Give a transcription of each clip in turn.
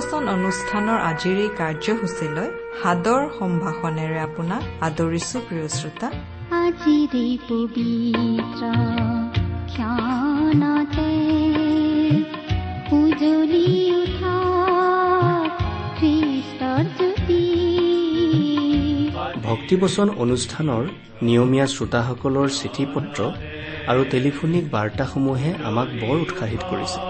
ভক্তিবচন অনুষ্ঠানৰ আজিৰ এই কাৰ্যসূচীলৈ সাদৰ সম্ভাষণেৰে আপোনাক আদৰিছো প্ৰিয় শ্ৰোতা। আজিৰে পবিত্ৰ উজলি উঠা খ্ৰীষ্টৰ জ্যোতি। ভক্তিবচন অনুষ্ঠানৰ নিয়মীয়া শ্ৰোতাসকলৰ চিঠি পত্ৰ আৰু টেলিফোনিক বাৰ্তাসমূহে আমাক বৰ উৎসাহিত কৰিছে।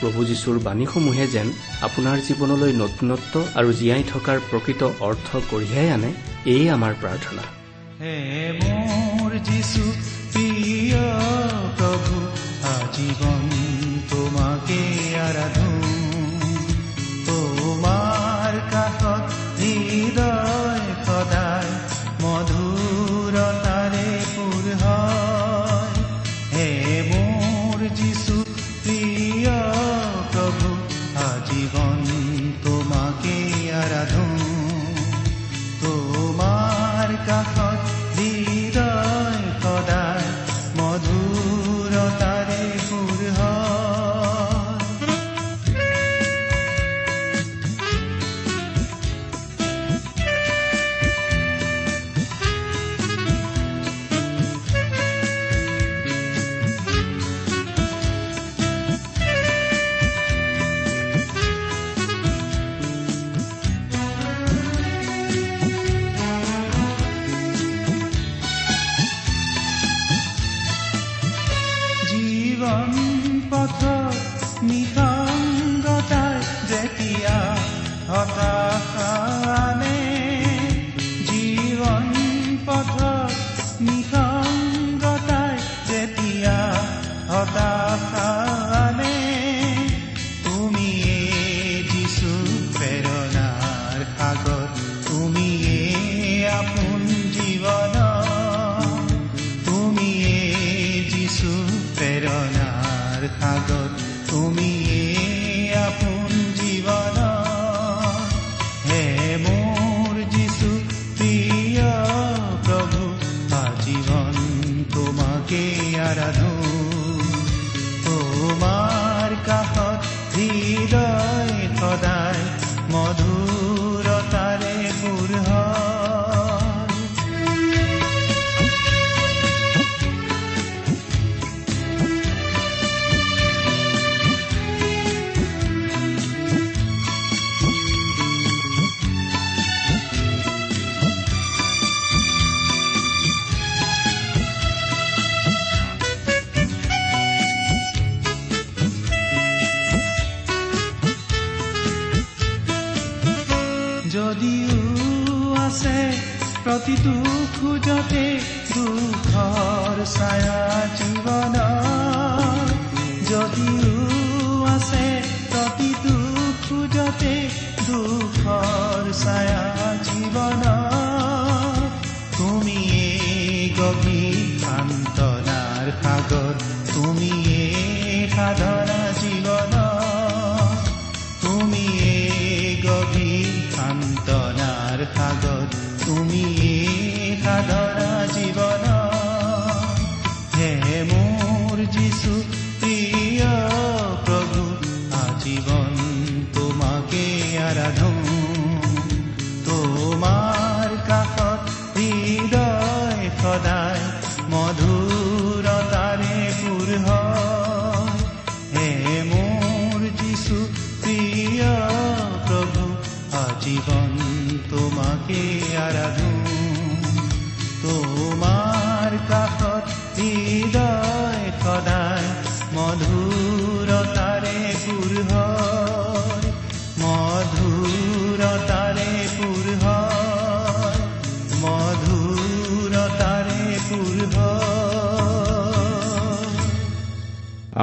প্ৰভু যীশুৰ বাণীসমূহে যেন আপোনাৰ জীৱনলৈ নতুনত্ব আৰু জীয়াই থকাৰ প্ৰকৃত অৰ্থ কঢ়িয়াই আনে এয়ে আমাৰ প্ৰাৰ্থনা। প্ৰভু আজীৱন তোমাকে আৰাধো তুমিয়ে যিছু প্ৰেৰণাৰ সাগৰ তুমিয়ে আপোন জীৱন তুমিয়ে যিছু প্ৰেৰণাৰ সাগৰ প্ৰতিটো খোজতে দুখৰ ছায়া জীৱন যদিও আছে প্ৰতিটো খোজতে দুখৰ ছায়া জীৱন তুমিয়ে গভীৰ সান্তনাৰ সাগৰ তুমিয়ে সাধনা জীৱন তুমিয়ে গভীৰ সান্তনাৰ সাগৰ তুমিয়ে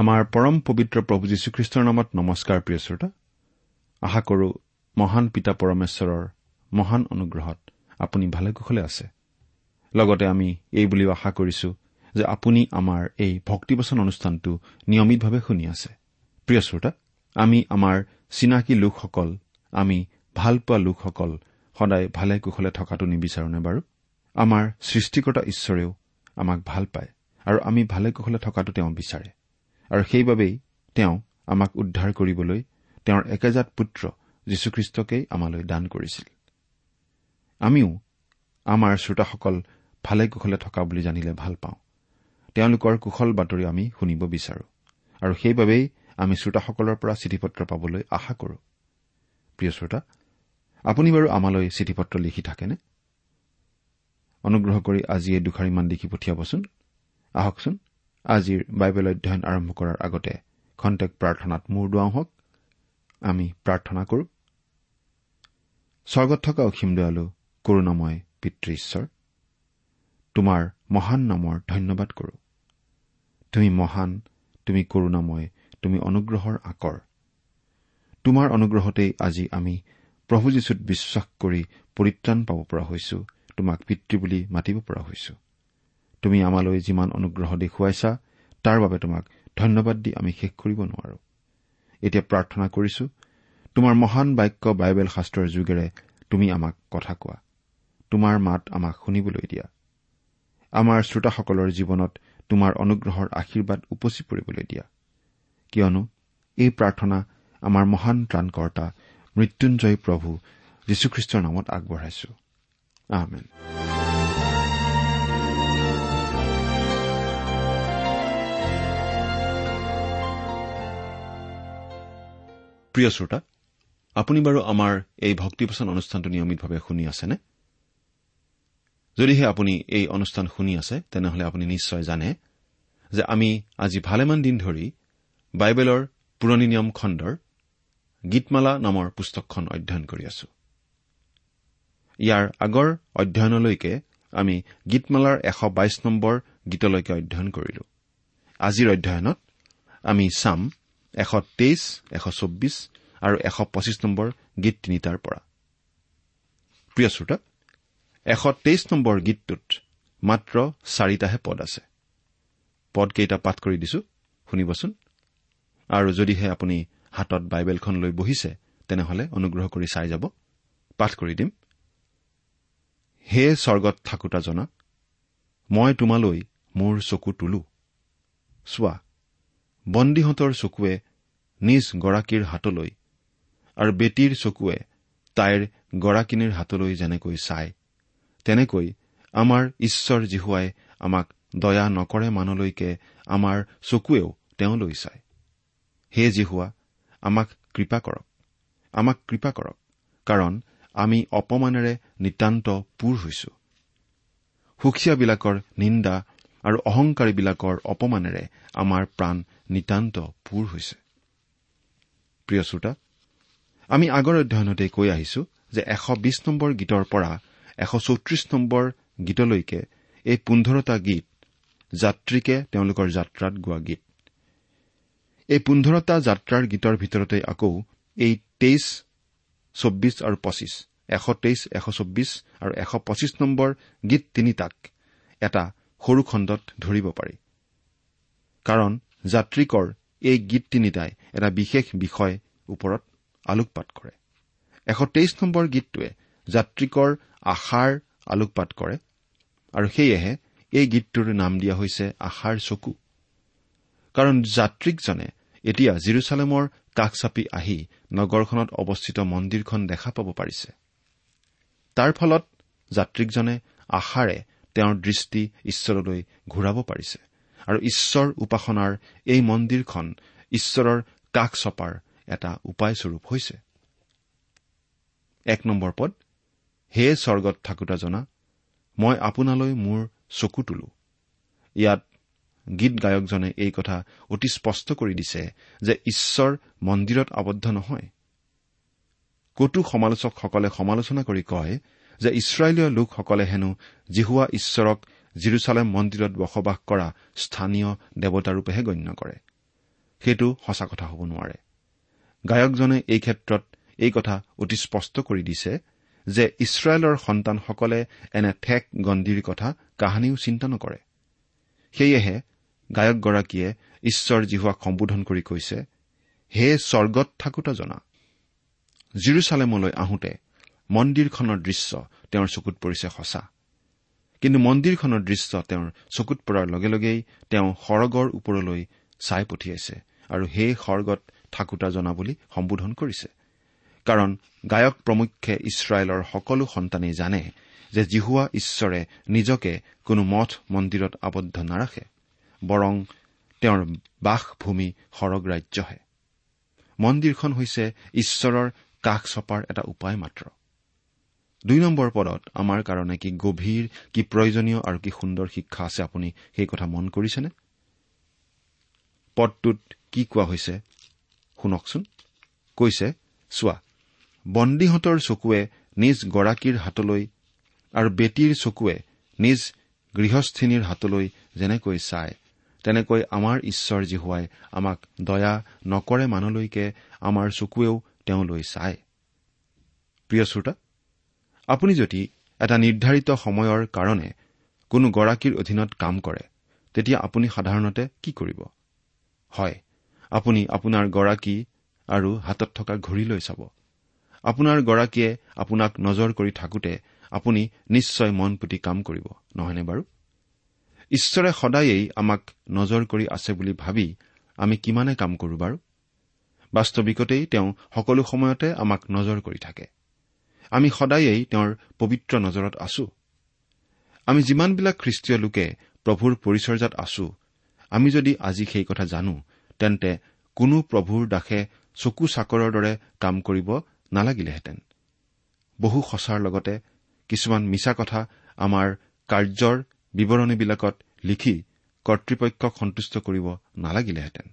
আমাৰ পৰম পবিত্ৰ প্ৰভু যীশুখ্ৰীষ্টৰ নামত নমস্কাৰ প্ৰিয় শ্ৰোতা। আশা কৰো মহান পিতা পৰমেশ্বৰৰ মহান অনুগ্ৰহত আপুনি ভালে কুশলে আছে। লগতে আমি এই বুলিও আশা কৰিছো যে আপুনি আমাৰ এই ভক্তিবচন অনুষ্ঠানটো নিয়মিতভাৱে শুনি আছে। প্ৰিয় শ্ৰোতা আমি আমাৰ চিনাকি লোকসকল আমি ভালপোৱা লোকসকল সদায় ভালে কুশলে থকাটো নিবিচাৰোনে বাৰু? আমাৰ সৃষ্টিকৰ্তা ঈশ্বৰেও আমাক ভাল পায় আৰু আমি ভালে কুশলে থকাটো তেওঁ বিচাৰে। আৰু সেইবাবেই তেওঁ আমাক উদ্ধাৰ কৰিবলৈ তেওঁৰ একেজাত পুত্ৰ যীশুখ্ৰীষ্টকেই আমালৈ দান কৰিছিল। আমিও আমাৰ শ্ৰোতাসকল ভালে কুশলে থকা বুলি জানিলে ভাল পাওঁ। তেওঁলোকৰ কুশল বাতৰি আমি শুনিব বিচাৰো আৰু সেইবাবেই আমি শ্ৰোতাসকলৰ পৰা চিঠি পত্ৰ পাবলৈ আশা কৰো। প্ৰিয় শ্ৰোতা আপুনি বাৰু আমালৈ চিঠি পত্ৰ লিখি থাকেনে? অনুগ্ৰহ কৰি আজি এই দুখাৰিমান লিখি পঠিয়াবচোন। আহকচোন। আজিৰ বাইবেল অধ্যয়ন আৰম্ভ কৰাৰ আগতে খন্তেক প্ৰাৰ্থনাত মূৰ দুৱাওঁ হওক। আমি প্ৰাৰ্থনা কৰো। স্বৰ্গত থকা অসীম দয়ালু কৰোণাময় পিতৃ ঈশ্বৰ তোমাৰ মহান নামৰ ধন্যবাদ কৰো। তুমি মহান তুমি কৰোণাময় তুমি অনুগ্ৰহৰ আকৰ তোমাৰ অনুগ্ৰহতেই আজি আমি প্ৰভু যীশুত বিশ্বাস কৰি পৰিত্ৰাণ পাব পৰা হৈছো তোমাক পিতৃ বুলি মাতিব পৰা হৈছো। তুমি আমালৈ যিমান অনুগ্ৰহ দেখুৱাইছা তাৰ বাবে তোমাক ধন্যবাদ দি আমি শেষ কৰিব নোৱাৰো। এতিয়া প্ৰাৰ্থনা কৰিছো তোমাৰ মহান বাক্য বাইবেল শাস্ত্ৰৰ যোগেৰে তুমি আমাক কথা কোৱা তোমাৰ মাত আমাক শুনিবলৈ দিয়া। আমাৰ শ্ৰোতাসকলৰ জীৱনত তোমাৰ অনুগ্ৰহৰ আশীৰ্বাদ উপচি পৰিবলৈ দিয়া। কিয়নো এই প্ৰাৰ্থনা আমাৰ মহান ত্ৰাণকৰ্তা মৃত্যুঞ্জয় প্ৰভু যীশুখ্ৰীষ্টৰ নামত আগবঢ়াইছো। প্ৰিয় শ্ৰোতা আপুনি বাৰু আমাৰ এই ভক্তিপচন অনুষ্ঠানটো নিয়মিতভাৱে শুনি আছেনে? যদিহে আপুনি এই অনুষ্ঠান শুনি আছে তেনেহলে আপুনি নিশ্চয় জানে যে আমি আজি ভালেমান দিন ধৰি বাইবেলৰ পুৰণি নিয়ম খণ্ডৰ গীতমালা নামৰ পুস্তকখন অধ্যয়ন কৰি আছো। ইয়াৰ আগৰ অধ্যয়নলৈকে আমি গীতমালাৰ এশ বাইশ নম্বৰ গীতলৈকে অধ্যয়ন কৰিলো। আজিৰ অধ্যয়নত আমি চাম এশ তেইছ এশ চৌব্বিছ আৰু এশ পঁচিছ নম্বৰ গীত তিনিটাৰ পৰা। প্ৰিয় শ্ৰোতা এশ তেইছ নম্বৰ গীতটোত মাত্ৰ চাৰিটাহে পদ আছে। পদকেইটা পাঠ কৰি দিছো শুনিবচোন। আৰু যদিহে আপুনি হাতত বাইবেলখন লৈ বহিছে তেনেহলে অনুগ্ৰহ কৰি চাই যাব। পাঠ কৰি দিম। হে স্বৰ্গত থাকোতা জনা মই তোমালৈ মোৰ চকু তোলো। চোৱা বন্দীহঁতৰ চকুৱে নিজ গৰাকীৰ হাতলৈ আৰু বেটীৰ চকুৱে তাইৰ গৰাকীনীৰ হাতলৈ যেনেকৈ চায় তেনেকৈ আমাৰ ঈশ্বৰ জীহুৱাই আমাক দয়া নকৰে মানলৈকে আমাৰ চকুৱেও তেওঁলৈ চায়। হে জিহুৱা আমাক কৃপা কৰক আমাক কৃপা কৰক কাৰণ আমি অপমানেৰে নিতান্ত পূৰ হৈছো। সুখীয়াবিলাকৰ নিন্দা আৰু অহংকাৰীবিলাকৰ অপমানেৰে আমাৰ প্ৰাণ নিতান্ত পূৰ হৈছে। প্ৰিয় শ্ৰোতা আমি আগৰ অধ্যয়নতে কৈ আহিছো যে এশ বিশ নম্বৰ গীতৰ পৰা এশ চৌত্ৰিশ নম্বৰ গীতলৈকে এই পোন্ধৰটা গীত যাত্ৰীকে তেওঁলোকৰ যাত্ৰাত গোৱা গীত। এই পোন্ধৰটা যাত্ৰাৰ গীতৰ ভিতৰতে আকৌ এই তেইছ চৌব্বিছ আৰু পঁচিছ এশ তেইছ এশ চৌব্বিছ আৰু এশ পঁচিছ নম্বৰ গীত তিনিটাক এটা সৰু খণ্ডত ধৰিব পাৰি। কাৰণ যাত্ৰীকৰ এই গীত তিনিটাই এটা বিশেষ বিষয় ওপৰত আলোকপাত কৰে। এশ তেইছ নম্বৰ গীতটোৱে যাত্ৰীকৰ আশাৰ আলোকপাত কৰে আৰু সেয়েহে এই গীতটোৰ নাম দিয়া হৈছে আশাৰ চকু। কাৰণ যাত্ৰীকজনে এতিয়া জিৰচালেমৰ কাষ চাপি আহি নগৰখনত অৱস্থিত মন্দিৰখন দেখা পাব পাৰিছে। তাৰ ফলত যাত্ৰীকজনে আশাৰে তেওঁৰ দৃষ্টি ঈশ্বৰলৈ ঘূৰাব পাৰিছে। আৰু ঈশ্বৰ উপাসনাৰ এই মন্দিৰখন ঈশ্বৰৰ কাষ চপাৰ এটা উপায়স্বৰূপ হৈছে। এক নম্বৰ পদ হে স্বৰ্গত থাকোতা জনা মই আপোনালৈ মোৰ চকু তোলো। ইয়াত গীত গায়কজনে এই কথা অতি স্পষ্ট কৰি দিছে যে ঈশ্বৰ মন্দিৰত আবদ্ধ নহয়। কতো সমালোচকসকলে সমালোচনা কৰি কয় যে ইছৰাইলীয় লোকসকলে হেনো জিহুৱা ঈশ্বৰক জিৰচালেম মন্দিৰত বসবাস কৰা স্থানীয় দেৱতাৰূপেহে গণ্য কৰে। সেইটো সঁচা কথা হ'ব নোৱাৰে। গায়কজনে এই ক্ষেত্ৰত এই কথা অতি স্পষ্ট কৰি দিছে যে ইছৰাইলৰ সন্তানসকলে এনে ঠেক গণ্ডিৰ কথা কাহানিও চিন্তা নকৰে। সেয়েহে গায়কগৰাকীয়ে ঈশ্বৰ জিহুৱাক সম্বোধন কৰি কৈছে হে স্বৰ্গত থাকোতা জনা জিৰচালেমলৈ আহোঁতে মন্দিৰখনৰ দৃশ্য তেওঁৰ চকুত পৰিছে সঁচা। কিন্তু মন্দিৰখনৰ দৃশ্য তেওঁৰ চকুত পৰাৰ লগে লগেই তেওঁ সৰগৰ ওপৰলৈ চাই পঠিয়াইছে আৰু সেই সৰ্গত থাকোতা জনা বুলি সম্বোধন কৰিছে। কাৰণ গায়ক প্ৰমুখ্যে ইছৰাইলৰ সকলো সন্তানেই জানে যে জিহুৱা ঈশ্বৰে নিজকে কোনো মঠ মন্দিৰত আবদ্ধ নাৰাখে বৰং তেওঁৰ বাসভূমি সৰগ ৰাজ্যহে। মন্দিৰখন হৈছে ঈশ্বৰৰ কাষ চপাৰ এটা উপায় মাত্ৰ দুই নম্বৰ পদত আমাৰ কাৰণে কি গভীৰ কি প্ৰয়োজনীয় আৰু কি সুন্দৰ শিক্ষা আছে? আপুনি সেই কথা মন কৰিছেনে? পদটোত কি কোৱা হৈছে? শুনকচোন। কৈছে চোৱা বন্দীহঁতৰ চকুৱে নিজ গৰাকীৰ হাতলৈ আৰু বেটীৰ চকুৱে নিজ গৃহস্থিনীৰ হাতলৈ যেনেকৈ চায় তেনেকৈ আমাৰ ঈশ্বৰ জীহুৱাই আমাক দয়া নকৰে মানুহলৈকে আমাৰ চকুৱেও তেওঁলৈ চায়। প্ৰিয় শ্ৰোতা আপুনি যদি এটা নিৰ্ধাৰিত সময়ৰ কাৰণে কোনো গৰাকীৰ অধীনত কাম কৰে তেতিয়া আপুনি সাধাৰণতে কি কৰিব? হয় আপুনি আপোনাৰ গৰাকী আৰু হাতত থকা ঘড়ীলৈ চাব। আপোনাৰ গৰাকীয়ে আপোনাক নজৰ কৰি থাকোতে আপুনি নিশ্চয় মন পুতি কাম কৰিব নহয়নে বাৰু? ঈশ্বৰে সদায়েই আমাক নজৰ কৰি আছে বুলি ভাবি আমি কিমানে কাম কৰো বাৰু? বাস্তৱিকতেই তেওঁ সকলো সময়তে আমাক নজৰ কৰি থাকে। আমি সদায়েই তেওঁৰ পবিত্ৰ নজৰত আছো। আমি যিমানবিলাক খ্ৰীষ্টীয় লোকে প্ৰভুৰ পৰিচৰ্যাত আছো আমি যদি আজি সেই কথা জানো তেন্তে কোনো প্ৰভুৰ দাসে চকু চাকৰৰ দৰে কাম কৰিব নালাগিলেহেঁতেন। বহু সঁচাৰ লগতে কিছুমান মিছা কথা আমাৰ কাৰ্যৰ বিৱৰণীবিলাকত লিখি কৰ্তৃপক্ষক সন্তুষ্ট কৰিব নালাগিলেহেঁতেন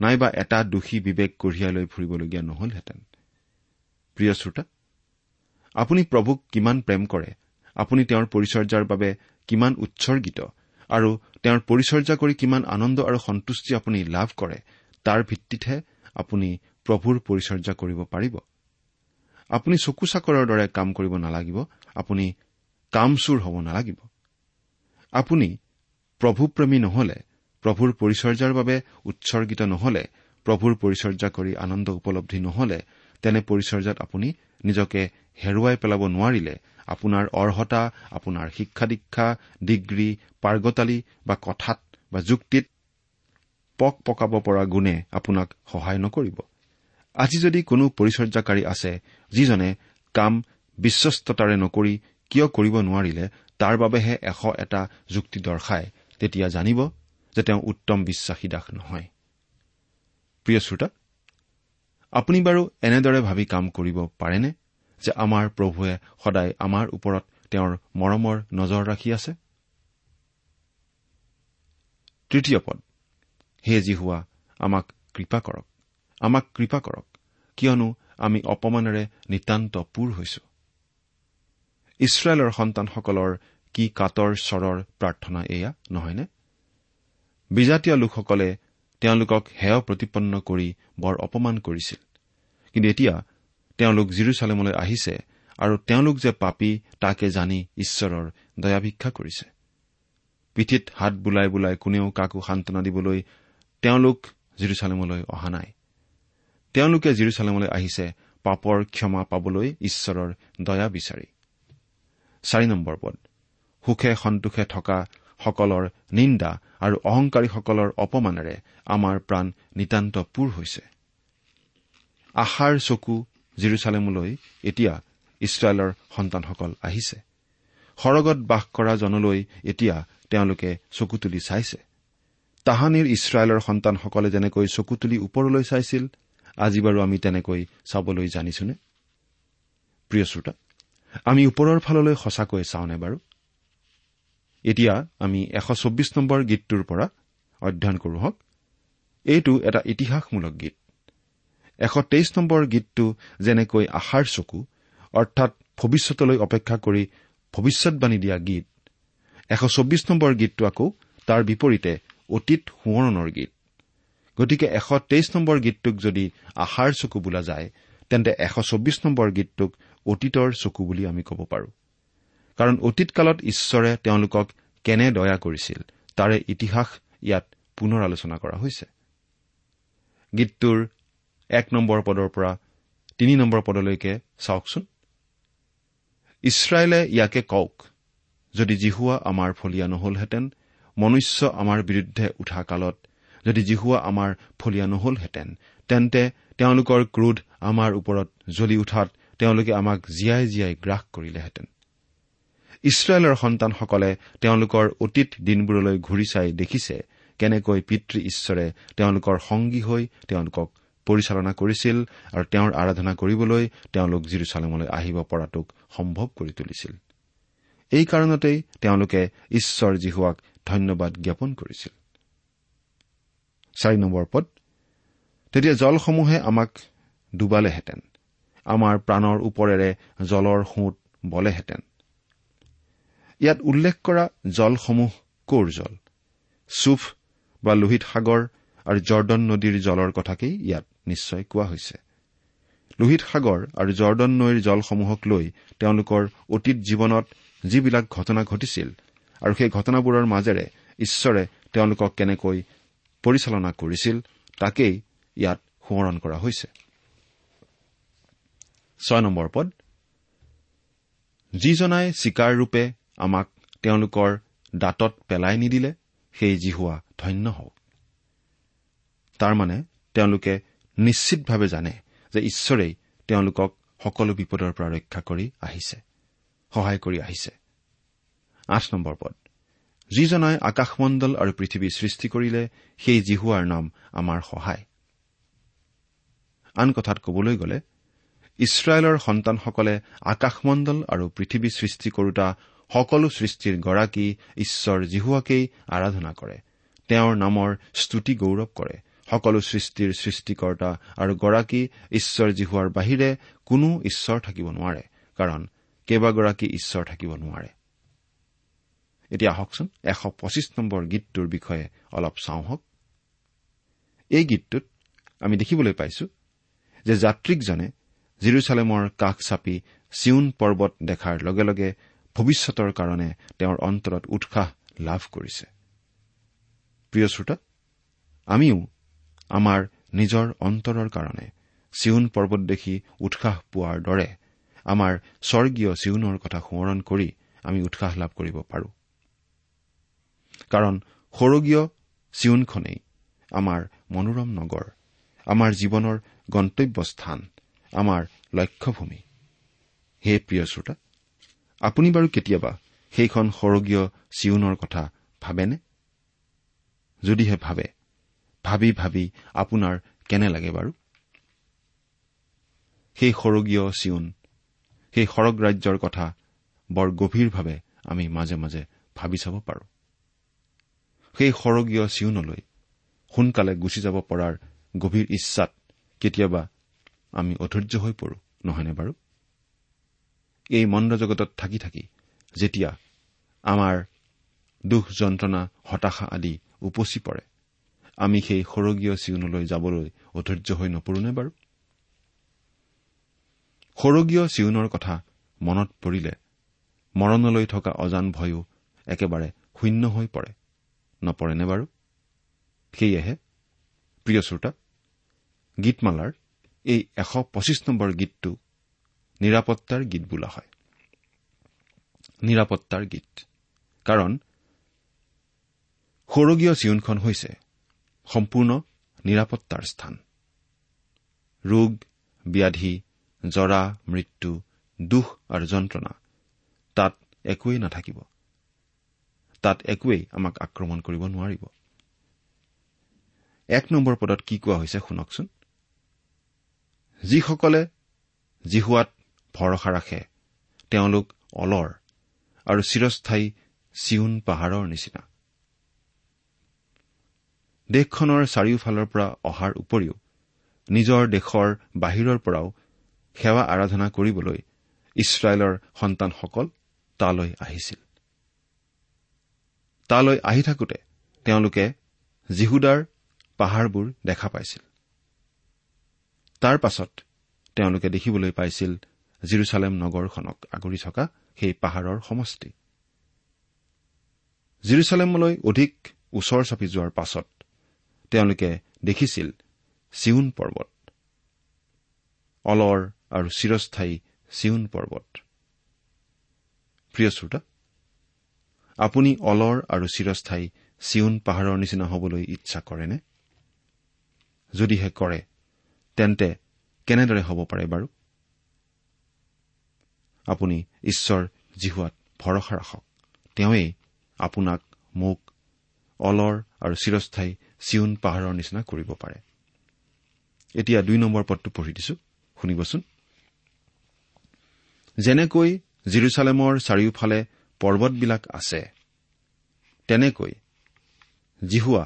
নাইবা এটা দোষী বিবেক কঢ়িয়াই লৈ ফুৰিবলগীয়া নহলহেঁতেন। প্ৰিয় শ্ৰোতা আপুনি প্ৰভুক কিমান প্ৰেম কৰে আপুনি তেওঁৰ পৰিচৰ্যাৰ বাবে কিমান উৎসৰ্গিত আৰু তেওঁৰ পৰিচৰ্যা কৰি কিমান আনন্দ আৰু সন্তুষ্টি আপুনি লাভ কৰে তাৰ ভিত্তিতহে আপুনি প্ৰভুৰ পৰিচৰ্যা কৰিব পাৰিব। আপুনি চকু চাকৰৰ দৰে কাম কৰিব নালাগিব আপুনি কামচোৰ হ'ব নালাগিব। আপুনি প্ৰভুপ্ৰেমী নহলে প্ৰভুৰ পৰিচৰ্যাৰ বাবে উৎসৰ্গিত নহলে প্ৰভুৰ পৰিচৰ্যা কৰি আনন্দ উপলব্ধি নহলে তেনে পৰিচৰ্যাত আপুনি নিজকে হেৰুৱাই পেলাব নোৱাৰিলে আপোনাৰ অৰ্হতা আপোনাৰ শিক্ষা দীক্ষা ডিগ্ৰী পাৰ্গতালী বা কথাত বা যুক্তিত পক পকাব পৰা গুণে আপোনাক সহায় নকৰিব। আজি যদি কোনো পৰিচৰ্যাকাৰী আছে যিজনে কাম বিশ্বস্ততাৰে নকৰি কিয় কৰিব নোৱাৰিলে তাৰ বাবেহে এশ এটা যুক্তি দৰ্শায় তেতিয়া জানিব যে তেওঁ উত্তম বিশ্বাসী দাস নহয়। প্ৰিয় শ্ৰোতা আপুনি বাৰু এনেদৰে ভাবি কাম কৰিব পাৰেনে? যে আমাৰ প্ৰভুৱে সদায় আমাৰ ওপৰত তেওঁৰ মৰমৰ নজৰ ৰাখি আছে? তৃতীয় পদ হে যি হোৱা আমাক কৃপা কৰক। আমাক কৃপা কৰক কিয়নো আমি অপমানেৰে নিতান্ত পূৰ হৈছো। ইছৰাইলৰ সন্তানসকলৰ কি কাটৰ স্বৰৰ প্ৰাৰ্থনা এয়া নহয়নে? বিজাতীয় লোকসকলে তেওঁলোকক হেয় প্ৰতিপন্ন কৰি বৰ অপমান কৰিছিল। কিন্তু এতিয়া তেওঁলোক জিৰচালেমলৈ আহিছে আৰু তেওঁলোক যে পাপী তাকে জানি ঈশ্বৰৰ দয়াভিক্ষা কৰিছে। পিঠিত হাত বোলাই বোলাই কোনেও কাকো সান্তনা দিবলৈ তেওঁলোক জিৰচালেমলৈ অহা নাই। তেওঁলোকে জিৰচালেমলৈ আহিছে পাপৰ ক্ষমা পাবলৈ ঈশ্বৰৰ দয়া বিচাৰি। পদ। সুখে সন্তোষে থকা সকলৰ নিন্দা আৰু অহংকাৰীসকলৰ অপমানেৰে আমাৰ প্ৰাণ নিতান্ত পূৰ হৈছে। আশাৰ চকু জিৰচালেমলৈ এতিয়া ইছৰাইলৰ সন্তানসকল আহিছে। সৰগত বাস কৰা জনলৈ এতিয়া তেওঁলোকে চকু তুলি চাইছে। তাহানিৰ ইছৰাইলৰ সন্তানসকলে যেনেকৈ চকু তুলি ওপৰলৈ চাইছিল আজি বাৰু আমি তেনেকৈ চাবলৈ জানিছোনে? প্ৰিয় শ্ৰোতা আমি ওপৰৰ ফাললৈ সঁচাকৈ চাওঁনে বাৰু? এতিয়া আমি এশ চৌব্বিছ নম্বৰ গীতটোৰ পৰা অধ্যয়ন কৰো হওক। এইটো এটা ইতিহাসমূলক গীত। এশ তেইছ নম্বৰ গীতটো যেনেকৈ আশাৰ চকু অৰ্থাৎ ভৱিষ্যতলৈ অপেক্ষা কৰি ভৱিষ্যৎবাণী দিয়া গীত এশ চৌব্বিছ নম্বৰ গীতটো আকৌ তাৰ বিপৰীতে অতীত সোঁৱৰণৰ গীত। গতিকে এশ তেইছ নম্বৰ গীতটোক যদি আশাৰ চকু বোলা যায় তেন্তে এশ চৌবিছ নম্বৰ গীতটোক অতীতৰ চকু বুলি আমি ক'ব পাৰোঁ। কাৰণ অতীতকালত ঈশ্বৰে তেওঁলোকক কেনে দয়া কৰিছিল তাৰে ইতিহাস ইয়াত পুনৰ আলোচনা কৰা হৈছে। গীতটোৰ এক নম্বৰ পদৰ পৰা তিনি নম্বৰ পদলৈকে চাওকচোন। ইছৰাইলে ইয়াকে কওক যদি জিহুৱা আমাৰ ফলীয়া নহলহেঁতেন মনুষ্য আমাৰ বিৰুদ্ধে উঠা কালত যদি জিহুৱা আমাৰ ফলীয়া নহলহেঁতেন তেন্তে তেওঁলোকৰ ক্ৰোধ আমাৰ ওপৰত জ্বলি উঠাত তেওঁলোকে আমাক জীয়াই জীয়াই গ্ৰাস কৰিলেহেঁতেন। ইছৰাইলৰ সন্তানসকলে তেওঁলোকৰ অতীত দিনবোৰলৈ ঘূৰি চাই দেখিছে কেনেকৈ পিতৃ ঈশ্বৰে তেওঁলোকৰ সংগী হৈ তেওঁলোকক পৰিচালনা কৰিছিল আৰু তেওঁৰ আৰাধনা কৰিবলৈ তেওঁলোক জিৰচালেমলৈ আহিব পৰাটোক সম্ভৱ কৰি তুলিছিল। এই কাৰণতেই তেওঁলোকে ঈশ্বৰ জীহুৱাক ধন্যবাদ জ্ঞাপন কৰিছিল। তেতিয়া জলসমূহে আমাক ডুবালেহেঁতেন। আমাৰ প্ৰাণৰ ওপৰেৰে জলৰ সোঁত বলেহেঁতেন। ইয়াত উল্লেখ কৰা জলসমূহ কৰ জল? চুফ বা লোহিত সাগৰ আৰু জৰ্দন নদীৰ জলৰ কথাকেই ইয়াত নিশ্চয় কোৱা হৈছে। লোহিত সাগৰ আৰু জৰ্দন নৈৰ জলসমূহক লৈ তেওঁলোকৰ অতীত জীৱনত যিবিলাক ঘটনা ঘটিছিল আৰু সেই ঘটনাবোৰৰ মাজেৰে ঈশ্বৰে তেওঁলোকক কেনেকৈ পৰিচালনা কৰিছিল তাকেই ইয়াত সোঁৱৰণ কৰা হৈছে। পদ। যিজনাই চিকাৰ ৰূপে আমাক তেওঁলোকৰ দাঁতত পেলাই নিদিলে সেই জিহুৱা ধন্য হওক। তাৰমানে তেওঁলোকে নিশ্চিতভাৱে জানে যে ঈশ্বৰেই তেওঁলোকক সকলো বিপদৰ পৰা ৰক্ষা কৰি আহিছে সহায় কৰি আহিছে। পদ। যিজনাই আকাশমণ্ডল আৰু পৃথিৱী সৃষ্টি কৰিলে সেই জিহুৱাৰ নাম আমাৰ সহায়। আন কথাত কবলৈ গ'লে ইছৰাইলৰ সন্তানসকলে আকাশমণ্ডল আৰু পৃথিৱী সৃষ্টি কৰোতা সকলো সৃষ্টিৰ গৰাকী ঈশ্বৰ জিহুৱাকেই আৰাধনা কৰে। তেওঁৰ নামৰ স্তুতি গৌৰৱ কৰে। সকলো সৃষ্টিৰ সৃষ্টিকৰ্তা আৰু গৰাকী ঈশ্বৰ জিহুৱাৰ বাহিৰে কোনো ঈশ্বৰ থাকিব নোৱাৰে কাৰণ কেইবাগৰাকী ঈশ্বৰ থাকিব নোৱাৰে। এতিয়া আহকচোন এশ পঁচিছ নম্বৰ গীতটোৰ বিষয়ে অলপ চাওঁ হওক। এই গীতটোত আমি দেখিবলৈ পাইছো যে যাত্ৰীকজনে জিৰচালেমৰ কাষ চাপি চিউন পৰ্বত দেখাৰ লগে লগে ভৱিষ্যতৰ কাৰণে তেওঁৰ অন্তৰত উৎসাহ লাভ কৰিছে। প্ৰিয় শ্ৰোতা আমিও আমাৰ নিজৰ অন্তৰৰ কাৰণে। চিউন পৰ্বত দেখি উৎসাহ পোৱাৰ দৰে আমাৰ স্বৰ্গীয় চিউনৰ কথা সোঁৱৰণ কৰি আমি উৎসাহ লাভ কৰিব পাৰো। কাৰণ সৰগীয় চিউনখনেই আমাৰ মনোৰম নগৰ আমাৰ জীৱনৰ গন্তব্যস্থান আমাৰ লক্ষ্যভূমি। হে প্ৰিয় শ্ৰোতা আপুনি বাৰু কেতিয়াবা সেইখন সৰগীয় চিউনৰ কথা ভাবেনে? যদিহে ভাবে ভাবি ভাবি আপোনাৰ কেনে লাগে বাৰু? সেই সৰগীয় চিউন সেই সৰগ ৰাজ্যৰ কথা বৰ গভীৰভাৱে আমি মাজে মাজে ভাবি চাব পাৰোঁ। সেই সৰগীয় চিউনলৈ সোনকালে গুচি যাব পৰাৰ গভীৰ ইচ্ছাত কেতিয়াবা আমি অধৈৰ্য হৈ পৰো নহয়নে বাৰু? এই মন্দ জগতত থাকি থাকি যেতিয়া আমাৰ দুখ যন্ত্ৰণা হতাশা আদি উপচি পৰে আমি সেই সৰগীয় চিউনলৈ যাবলৈ অধৈৰ্য হৈ নপৰোনে বাৰু? সৰগীয় চিউনৰ কথা মনত পৰিলে মৰণলৈ থকা অজান ভয়ো একেবাৰে শূন্য হৈ পৰে। নপৰেনে বাৰু? সেয়েহে প্ৰিয় শ্ৰোতা গীতমালাৰ এই এশ পঁচিছ নম্বৰ গীতটো নিৰাপত্তাৰ গীত বোলা হয়। নিৰাপত্তাৰ গীত। কাৰণ সৰগীয় চিউনখন হৈছে সম্পূৰ্ণ নিৰাপত্তাৰ স্থান। ৰোগ ব্যাধি জৰা মৃত্যু দুখ আৰু যন্ত্ৰণা তাত একোৱেই নাথাকিব। তাত একোৱেই আমাক আক্ৰমণ কৰিব নোৱাৰিব। এক নম্বৰ পদত কি কোৱা হৈছে শুনকচোন। যিসকলে জিহুৱাত ভৰসা ৰাখে তেওঁলোক অলৰ আৰু চিৰস্থায়ী চিউন পাহাৰৰ নিচিনা। দেশখনৰ চাৰিওফালৰ পৰা অহাৰ উপৰিও নিজৰ দেশৰ বাহিৰৰ পৰাও সেৱা আৰাধনা কৰিবলৈ ইছৰাইলৰ সন্তানসকল তালৈ আহিছিল। তালৈ আহি থাকোতে তেওঁলোকে জিহুদাৰ পাহাৰবোৰ দেখা পাইছিল। তাৰ পাছত তেওঁলোকে দেখিবলৈ পাইছিল জিৰচালেম নগৰখনক আগুৰি থকা সেই পাহাৰৰ সমষ্টি। জিৰচালেমলৈ অধিক ওচৰ চাপি যোৱাৰ পাছত তেওঁলোকে দেখিছিল চিউন পৰ্বত। অলৰ আৰু চিৰস্থায়ী চিউন পৰ্বত। প্ৰিয় শ্ৰোতা আপুনি অলৰ আৰু চিৰস্থায়ী চিউন পাহাৰৰ নিচিনা হবলৈ ইচ্ছা কৰেনে? যদিহে কৰে তেন্তে কেনেদৰে হ'ব পাৰে বাৰু? আপুনি ঈশ্বৰ জিহুৱাত ভৰসা ৰাখক। তেওঁৱেই আপোনাক মোক অলৰ আৰু চিৰস্থায়ী চিউন পাহাৰৰ নিচিনা কৰিব পাৰে। এতিয়া দুই নম্বৰ পদটো পঢ়ি দিছো শুনিবচোন। যেনেকৈ জিৰচালেমৰ চাৰিওফালে পৰ্বতবিলাক আছে তেনেকৈ জিহুৱা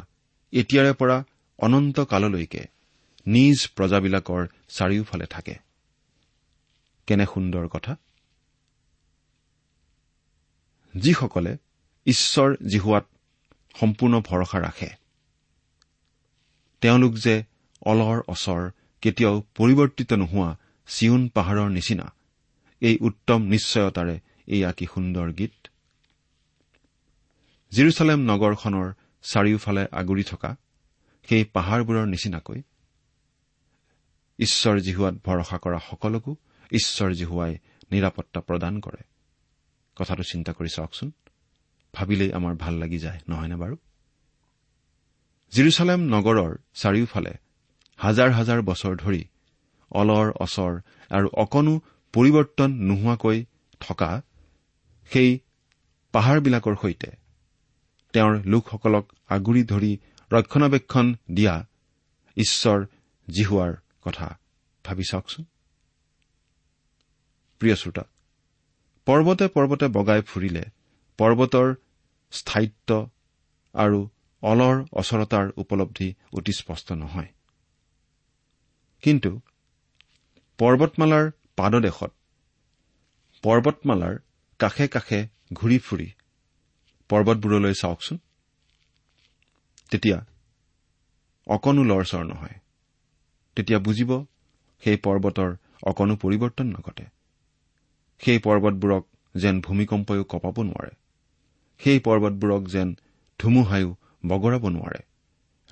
এতিয়াৰে পৰা অনন্ত কাললৈকে নিজ প্ৰজাবিলাকৰ চাৰিওফালে থাকে। কেনে সুন্দৰ কথা? যিসকলে ঈশ্বৰ জিহুৱাত সম্পূৰ্ণ ভৰসা ৰাখে তেওঁলোক যে অলৰ অচৰ কেতিয়াও পৰিৱৰ্তিত নোহোৱা চিউন পাহাৰৰ নিচিনা। এই উত্তম নিশ্চয়তাৰে এয়া কি সুন্দৰ গীত। জিৰচালেম নগৰখনৰ চাৰিওফালে আগুৰি থকা সেই পাহাৰবোৰৰ নিচিনাকৈ। ঈশ্বৰ জিহুৱাত ভৰসা কৰা সকলোকো ঈশ্বৰ জিহুৱাই নিৰাপত্তা প্ৰদান কৰে। কথাটো চিন্তা কৰি চাওকচোন। ভাবিলেই আমাৰ ভাল লাগি যায় নহয়নে বাৰু? জিৰচালেম নগৰৰ চাৰিওফালে হাজাৰ হাজাৰ বছৰ ধৰি অলৰ অচৰ আৰু অকণো পৰিৱৰ্তন নোহোৱাকৈ থকা সেই পাহাৰবিলাকৰ সৈতে তেওঁৰ লোকসকলক আগুৰি ধৰি ৰক্ষণাবেক্ষণ দিয়া ঈশ্বৰ জিহুৱাৰ কথা ভাবি চাওকচোন। পৰ্বতে পৰ্বতে বগাই ফুৰিলে পৰ্বতৰ স্থায়িত্ব আৰু অলৰ অচৰতাৰ উপলব্ধি অতি স্পষ্ট নহয়। কিন্তু পৰ্বতমালাৰ পাদদেশত পৰ্বতমালাৰ কাষে কাষে ঘূৰি ফুৰি পৰ্বতবোৰলৈ চাওকচোন। তেতিয়া অকণো লৰচৰ নহয়। তেতিয়া বুজিব সেই পৰ্বতৰ অকণো পৰিৱৰ্তন নঘটে। সেই পৰ্বতবোৰক যেন ভূমিকম্পয়ো কঁপাব নোৱাৰে। সেই পৰ্বতবোৰক যেন ধুমুহায়ো বগৰাব নোৱাৰে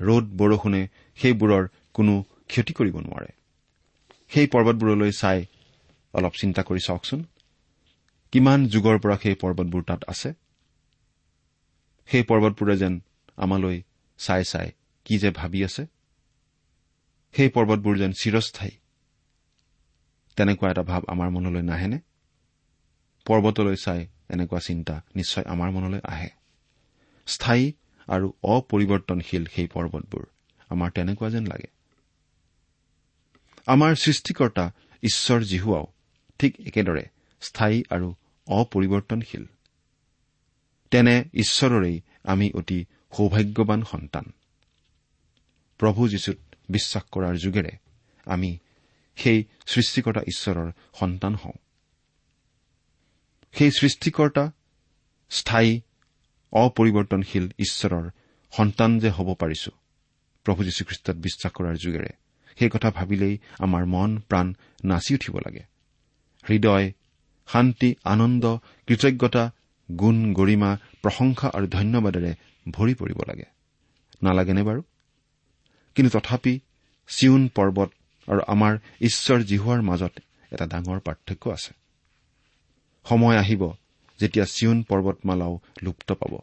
ৰ'দ বৰষুণে সেইবোৰৰ কোনো ক্ষতি কৰিব নোৱাৰে। সেই পৰ্বতবোৰলৈ চাই অলপ চিন্তা কৰি চাওকচোন। কিমান যুগৰ পৰা সেই পৰ্বতবোৰ তাত আছে? সেই পৰ্বতবোৰে যেন আমালৈ চাই চাই কি যে ভাবি আছে? সেই পৰ্বতবোৰ যেন চিৰস্থায়ী। তেনেকুৱা এটা ভাৱ আমাৰ মনলৈ নাহেনে? পৰ্বতলৈ চাই এনেকুৱা চিন্তা নিশ্চয় আমাৰ মনলৈ আহে। স্থায়ী আৰু অপৰিৱৰ্তনশীল সেই পৰ্বতবোৰ। আমাৰ তেনেকুৱা যেন লাগে। আমাৰ সৃষ্টিকৰ্তা ঈশ্বৰ জিহুৱাও ঠিক একেদৰে স্থায়ী আৰু অপৰিৱৰ্তনশীল। তেনে ঈশ্বৰৰেই আমি অতি সৌভাগ্যৱান সন্তান। প্ৰভু যীশুত বিশ্বাস কৰাৰ যোগেৰে আমি সেই সৃষ্টিকৰ্তা ঈশ্বৰৰ সন্তান হওঁ। সেই সৃষ্টিকৰ্তা স্থায়ী অপৰিৱৰ্তনশীল ঈশ্বৰৰ সন্তান যে হ'ব পাৰিছো। প্ৰভু যীশুখ্ৰীষ্টত বিশ্বাস কৰাৰ যোগেৰে সেই কথা ভাবিলেই আমাৰ মন প্ৰাণ নাচি উঠিব লাগে। হৃদয় শান্তি আনন্দ কৃতজ্ঞতা গুণ গৰিমা প্ৰশংসা আৰু ধন্যবাদেৰে ভৰি পৰিব লাগে। নালাগেনে বাৰু? কিন্তু তথাপি চিউন পৰ্বত আৰু আমাৰ ঈশ্বৰ জিহুৱাৰ মাজত এটা ডাঙৰ পাৰ্থক্য আছে। সময় আহিব যেতিয়া চিউন পৰ্বতমালাও লুপ্ত পাব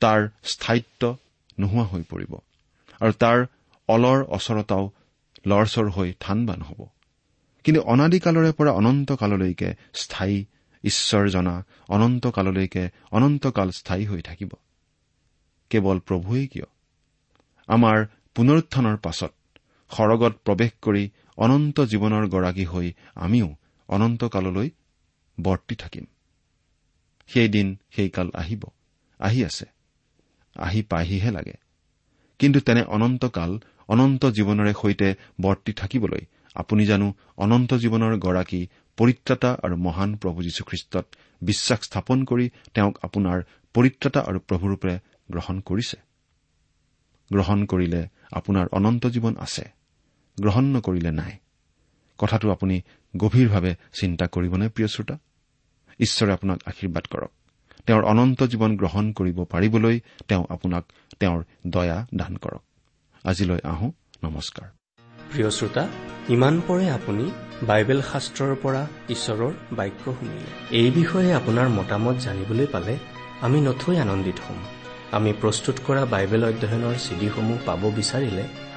তাৰ স্থায়িত্ব নোহোৱা হৈ পৰিব আৰু তাৰ অলৰ অচৰতাও লৰচৰ হৈ থানবান হ'ব। কিন্তু অনাদিকালৰে পৰা অনন্ত কাললৈকে স্থায়ী ঈশ্বৰ জনা অনন্ত কাললৈকে অনন্তকাল স্থায়ী হৈ থাকিব। কেৱল প্ৰভুৱেই কিয়? আমাৰ পুনৰুত্থানৰ পাছত সৰগত প্ৰৱেশ কৰি অনন্ত জীৱনৰ গৰাকী হৈ আমিও অনন্তকাললৈ বৰ্তি থাকিম। সেইদিন সেইকাল আহিব। আহি আছে। আহি পাইহিহে লাগে। কিন্তু তেনে অনন্তকাল অনন্ত জীৱনৰে সৈতে বৰ্তি থাকিবলৈ আপুনি জানো অনন্ত জীৱনৰ গৰাকী পৰিত্ৰাতা আৰু মহান প্ৰভু যীশুখ্ৰীষ্টত বিশ্বাস স্থাপন কৰি তেওঁক আপোনাৰ পৰিত্ৰাতা আৰু প্ৰভুৰূপে গ্ৰহণ কৰিছে। গ্ৰহণ কৰিলে আপোনাৰ অনন্ত জীৱন আছে। গ্ৰহণ নকৰিলে নাই। কথাটো আপুনি গভীৰভাৱে চিন্তা কৰিবনে প্ৰিয় শ্ৰোতা? ঈশ্বৰে আপোনাক আশীৰ্বাদ কৰক। তেওঁৰ অনন্ত জীৱন গ্ৰহণ কৰিব পাৰিবলৈ তেওঁ আপোনাক তেওঁৰ দয়া দান কৰক। আজিলৈ আহো নমস্কাৰ। প্ৰিয় শ্ৰোতা ইমান পৰে আপুনি বাইবেল শাস্ত্ৰৰ পৰা ঈশ্বৰৰ বাক্য শুনিলে। এই বিষয়ে আপোনাৰ মতামত জানিবলৈ পালে আমি নথৈ আনন্দিত হ'ম। আমি প্ৰস্তুত কৰা বাইবেল অধ্যয়নৰ চিডিসমূহ পাব বিচাৰিলে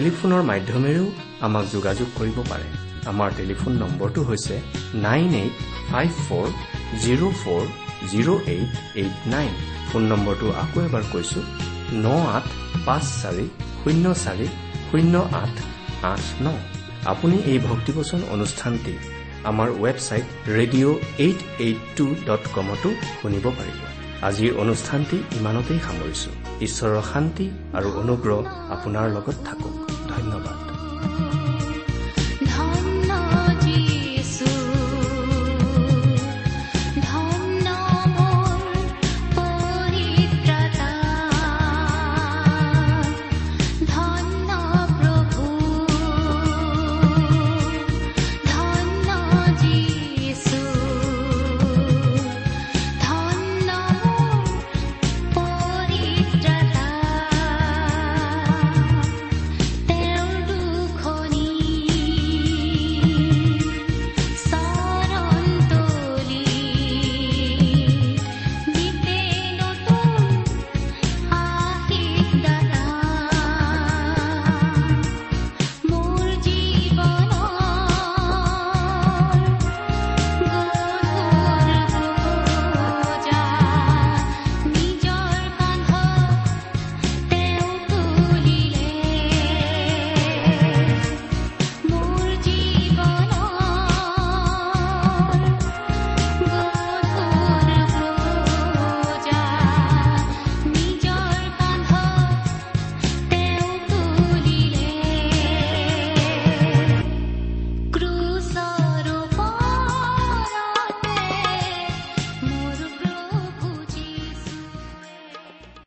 টেলিফোনৰ মাধ্যমেৰেও আমাক যোগাযোগ কৰিব পাৰে। আমাৰ টেলিফোন নম্বৰটো হৈছে nine eight five four zero' four zero' eight eight nine. Phone নম্বৰটো আকৌ এবাৰ কৈছো ন আঠ পাঁচ চাৰি শূন্য চাৰি শূন্য আঠ আঠ ন। আপুনি এই ভক্তিবচন অনুষ্ঠানটি আমাৰ website radio' eight eight two dot কমতো শুনিব পাৰিব। আজিৰ অনুষ্ঠানটি ইমানতেই সামৰিছো। ঈশ্বৰৰ শান্তি আৰু অনুগ্ৰহ আপোনাৰ লগত থাকক। ধন্যবাদ।